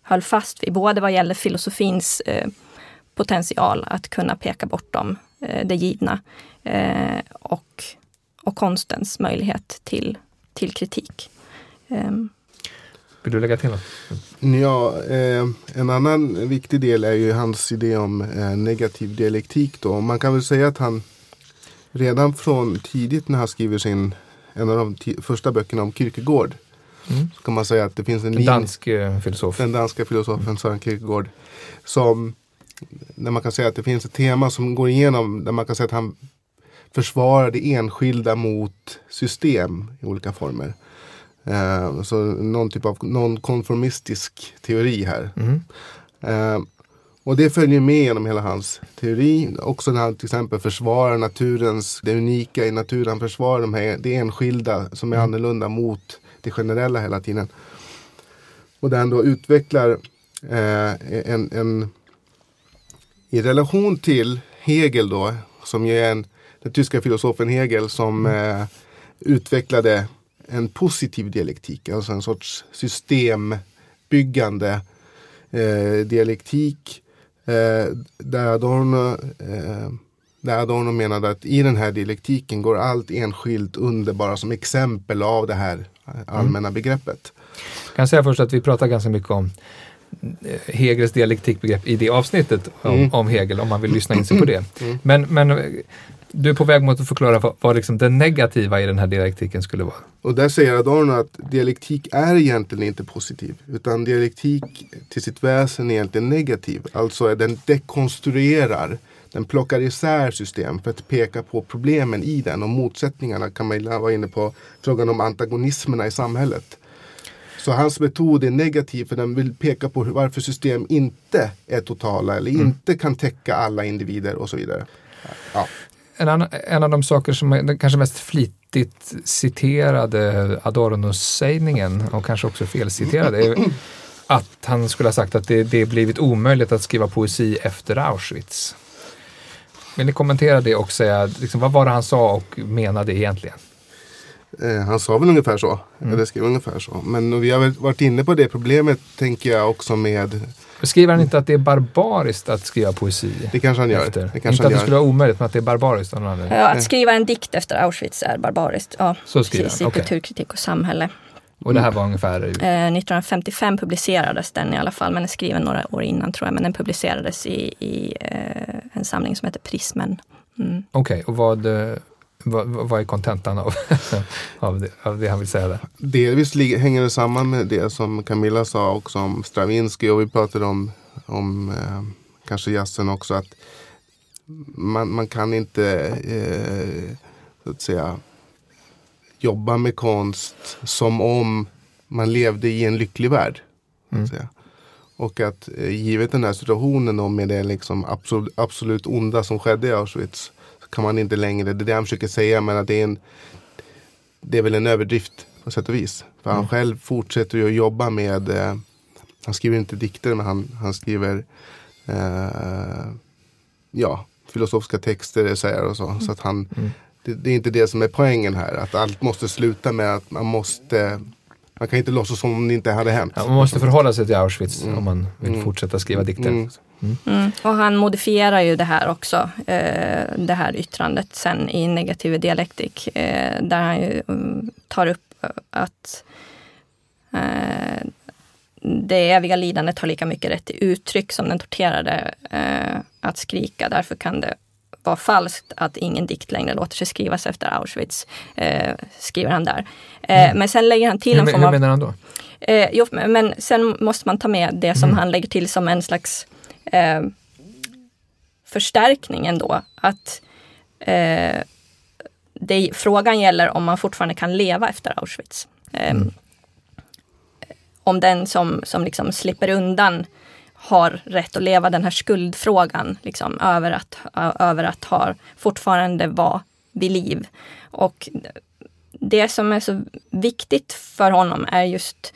höll fast vid, både vad gäller filosofins eh, potential att kunna peka bortom eh, det givna eh, och, och konstens möjlighet till, till kritik. Ehm, vill du lägga till något? Ja, eh, en annan viktig del är ju hans idé om eh, negativ dialektik. Då. Man kan väl säga att han redan från tidigt när han skriver sin, en av de första böckerna om Kierkegaard Mm. Så kan man säga att det finns en linje. Dansk eh, filosof. Den danska filosofen Søren Kierkegaard. Som, när man kan säga att det finns ett tema som går igenom, där man kan säga att han försvarar det enskilda mot system i olika former. Eh, så någon typ av nonkonformistisk teori här. Mm. Eh, och det följer med genom hela hans teori. Också när han till exempel försvarar naturens, det unika i naturen. Försvarar de här, det enskilda som är mm. annorlunda mot det generella hela tiden. Och där han då utvecklar eh, en, en i relation till Hegel då, som ju är en, den tyska filosofen Hegel som mm. eh, utvecklade en positiv dialektik, alltså en sorts systembyggande eh, dialektik Eh, där Adorno eh, där Adorno menade att i den här dialektiken går allt enskilt under bara som exempel av det här allmänna mm. begreppet. Jag kan säga först att vi pratar ganska mycket om eh, Hegels dialektikbegrepp i det avsnittet om, mm. om, Hegel, om man vill lyssna in sig på det. Mm. Men, men eh, du är på väg mot att förklara vad, vad liksom det negativa i den här dialektiken skulle vara. Och där säger Adorno att dialektik är egentligen inte positiv. Utan dialektik till sitt väsen är egentligen negativ. Alltså den dekonstruerar den plockar isär system för att peka på problemen i den och motsättningarna. Camilla var inne på frågan om antagonismerna i samhället. Så hans metod är negativ för den vill peka på varför system inte är totala eller mm. inte kan täcka alla individer och så vidare. Ja. En, annan, en av de saker som är den kanske mest flitigt citerade Adorno-sägningen och kanske också felciterade är att han skulle ha sagt att det, det blivit omöjligt att skriva poesi efter Auschwitz. Vill ni kommentera det och säga liksom, vad var det han sa och menade egentligen? Eh, han sa väl ungefär så, mm. eller skrev ungefär så. Men vi har väl varit inne på det problemet tänker jag också med Skriver han inte att det är barbariskt att skriva poesi? Det kanske han gör. Det kanske inte han att det skulle vara omöjligt, men att det är barbariskt. Ja, att skriva en dikt efter Auschwitz är barbariskt. Ja, så skriver precis, han. Okay. i kulturkritik och samhälle. Och det här var ungefär? Eh, 1955 publicerades den i alla fall, men den är skriven några år innan tror jag. Men den publicerades i, i eh, en samling som heter Prismen. Mm. Okej, okay, och vad, eh, vad, vad är kontentan av, av, det, av det han vill säga där? Delvis hänger det samman med det som Camilla sa också om Stravinsky och vi pratade om, om eh, kanske jazzen också. att man, man kan inte eh, så att säga jobba med konst som om man levde i en lycklig värld. Mm. Och att eh, givet den här situationen och med det liksom absolut, absolut onda som skedde i Auschwitz kan man inte längre, det är det han försöker säga, men att det är en det är väl en överdrift på sätt och vis. För mm. han själv fortsätter ju att jobba med, eh, han skriver inte dikter men han, han skriver eh, ja, filosofiska texter, essäer och så. Mm. Så att han, mm det, det, är inte det som är poängen här. Att allt måste sluta med att man måste man kan inte låtsas som om det inte hade hänt. Ja, man måste förhålla sig till Auschwitz mm. om man vill mm. fortsätta skriva dikter. Mm. mm. mm. Och han modifierar ju det här också, eh, det här yttrandet sen i negativ dialektik. Eh, där han ju um, tar upp att eh, det eviga lidandet har lika mycket rätt till uttryck som den torterade eh, att skrika. Därför kan det var falskt att ingen dikt längre låter sig skrivas efter Auschwitz, eh, skriver han där. Eh, mm. Men sen lägger han till en form av... Hur menar han då? Eh, jo, men sen måste man ta med det som mm. han lägger till som en slags eh, förstärkning ändå. Att eh, det, frågan gäller om man fortfarande kan leva efter Auschwitz. Eh, mm. Om den som, som liksom slipper undan har rätt att leva den här skuldfrågan liksom, över, att, över att ha fortfarande vara vid liv. Och det som är så viktigt för honom är just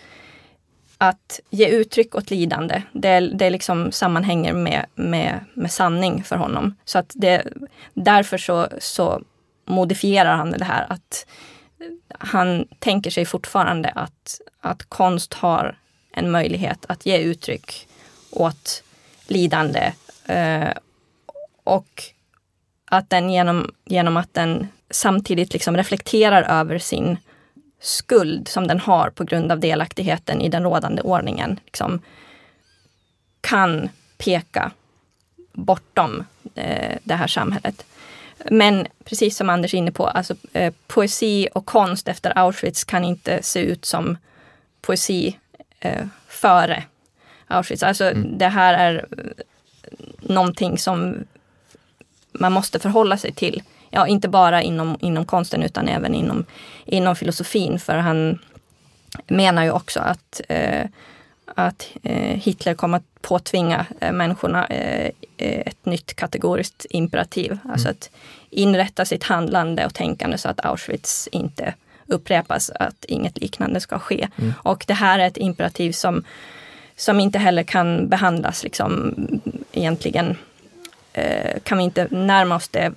att ge uttryck åt lidande. Det, det liksom sammanhänger med, med, med sanning för honom. Så att det, därför så, så modifierar han det här att han tänker sig fortfarande att, att konst har en möjlighet att ge uttryck åt lidande. Eh, och att den genom, genom att den samtidigt liksom reflekterar över sin skuld som den har på grund av delaktigheten i den rådande ordningen, liksom, kan peka bortom eh, det här samhället. Men precis som Anders är inne på, alltså, eh, poesi och konst efter Auschwitz kan inte se ut som poesi eh, före Auschwitz. Alltså mm. det här är någonting som man måste förhålla sig till. Ja, inte bara inom, inom konsten utan även inom, inom filosofin. För han menar ju också att, eh, att eh, Hitler kommer att påtvinga eh, människorna eh, ett nytt kategoriskt imperativ. Mm. Alltså att inrätta sitt handlande och tänkande så att Auschwitz inte upprepas, att inget liknande ska ske. Mm. Och det här är ett imperativ som som inte heller kan behandlas liksom egentligen eh, kan vi inte närma oss det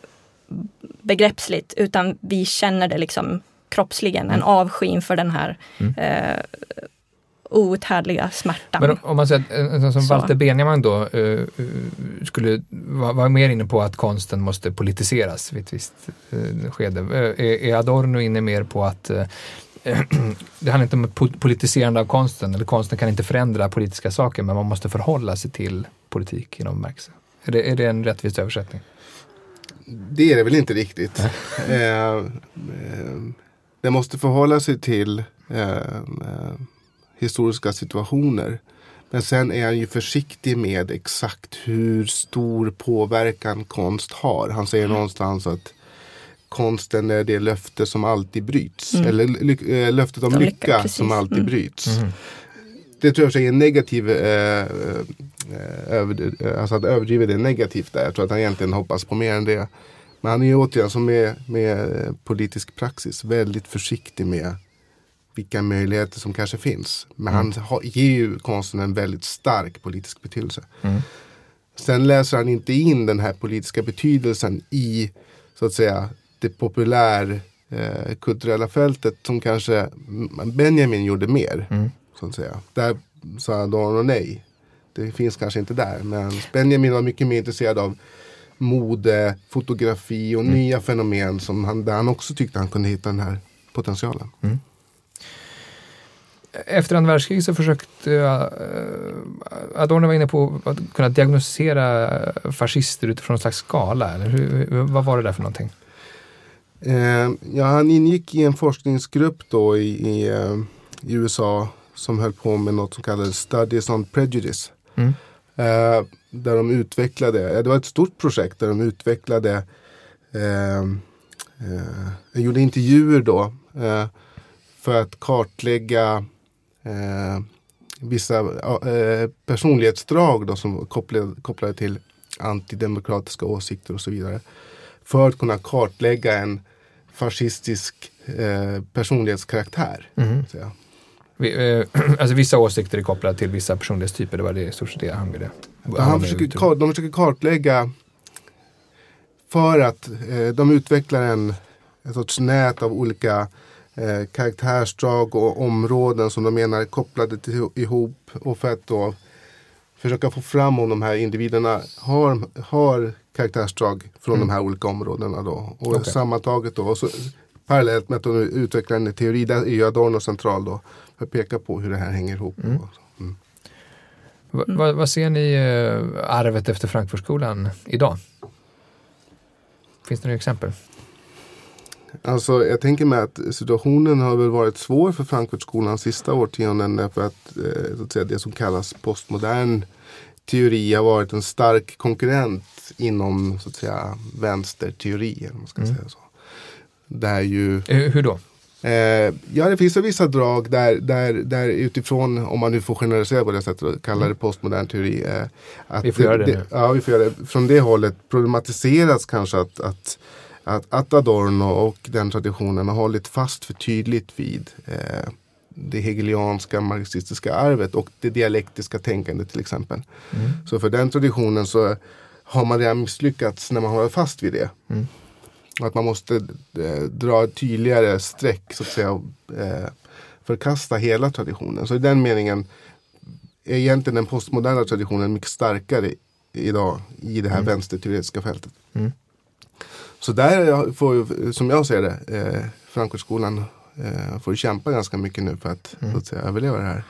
begreppsligt utan vi känner det liksom kroppsligen, en mm. avsky inför den här mm. eh, outhärdliga smärtan. Men om man säger att en sån som Så. Walter Benjamin då uh, skulle vara var mer inne på att konsten måste politiseras vid ett visst uh, skede. Uh, är, Adorno inne mer på att det handlar inte om politiserande av konsten, eller konsten kan inte förändra politiska saker, men man måste förhålla sig till politik i någon bemärkelse. Är det, är det en rättvis översättning? Det är det väl inte riktigt. eh, eh, det måste förhålla sig till eh, historiska situationer. Men sen är han ju försiktig med exakt hur stor påverkan konst har. Han säger mm. någonstans att konsten är det löfte som alltid bryts. Mm. Eller löftet om lycka, lycka som alltid mm. bryts. Mm. Det tror jag är en negativ, eh, över, alltså att överdriva det negativt där. Jag tror att han egentligen hoppas på mer än det. Men han är ju återigen som med, med politisk praxis väldigt försiktig med vilka möjligheter som kanske finns. Men mm. han har, ger ju konsten en väldigt stark politisk betydelse. Mm. Sen läser han inte in den här politiska betydelsen i så att säga det populär eh, kulturella fältet som kanske Benjamin gjorde mer. Mm. Så att säga. Där sa Adorno nej. Det finns kanske inte där. Men Benjamin var mycket mer intresserad av mode, fotografi och mm. nya fenomen som han, där han också tyckte han kunde hitta den här potentialen. Mm. Efter andra världskriget så försökte uh, Adorno var inne på att kunna diagnostisera fascister utifrån en slags skala. Eller hur, vad var det där för någonting? Eh, ja, han ingick i en forskningsgrupp då i, i, eh, i, USA som höll på med något som kallades Studies on Prejudice. Mm. Eh, där de utvecklade, det var ett stort projekt där de utvecklade, eh, eh, jag gjorde intervjuer då eh, för att kartlägga vissa personlighetsdrag då som kopplade, kopplade till antidemokratiska åsikter och så vidare. För att kunna kartlägga en fascistisk eh, personlighetskaraktär. Mm. Vi, eh, alltså vissa åsikter är kopplade till vissa personlighetstyper, det var det i stort sett det han ville. Han försöker, de försöker kartlägga för att eh, de utvecklar en, en sorts nät av olika eh, karaktärsdrag och områden som de menar är kopplade till, ihop och för att då försöka få fram om de här individerna har, har karaktärsdrag från mm. de här olika områdena. Då. Och okay. sammantaget då, och så, parallellt med att de utvecklar en teori, där är ju Adorno central då, för att peka på hur det här hänger ihop. Mm. Mm. Vad, vad ser ni uh, arvet efter Frankfurtskolan idag? Finns det några exempel? Alltså jag tänker mig att situationen har väl varit svår för Frankfurtskolan sista årtionden för att, eh, så att säga, det som kallas postmodern teori har varit en stark konkurrent inom så att säga vänsterteori. man ska mm. säga så. Där ju, eh, Hur då? Eh, ja, det finns vissa drag där, där, där utifrån, om man nu får generalisera på det sättet och kalla det mm. postmodern teori. Eh, att vi får göra det, det, nu. Ja, vi får göra det. Från det hållet problematiseras kanske att, att, att, att Adorno och den traditionen har hållit fast för tydligt vid eh, det hegelianska marxistiska arvet och det dialektiska tänkandet till exempel. Mm. Så för den traditionen så har man redan misslyckats när man håller fast vid det. Mm. Att man måste eh, dra tydligare streck så att säga och eh, förkasta hela traditionen. Så i den meningen är egentligen den postmoderna traditionen mycket starkare idag i det här mm. vänsterteoretiska fältet. Mm. Så där får, som jag ser det, eh, Frankfurtskolan eh, får kämpa ganska mycket nu för att, mm. så att säga, överleva det här.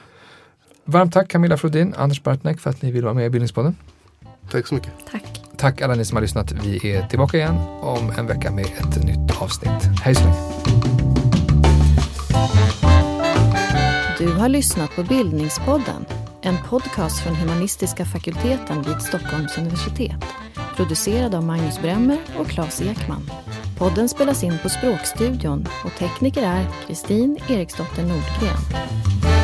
Varmt tack Camilla Flodin, Anders Bartnek för att ni vill vara med i Bildningspodden. Tack så mycket. Tack. Tack alla ni som har lyssnat. Vi är tillbaka igen om en vecka med ett nytt avsnitt. Hej så länge. Du har lyssnat på Bildningspodden, en podcast från humanistiska fakulteten vid Stockholms universitet. Producerad av Magnus Bremmer och Claes Ekman. Podden spelas in på Språkstudion och tekniker är Kristin Eriksdotter Nordgren.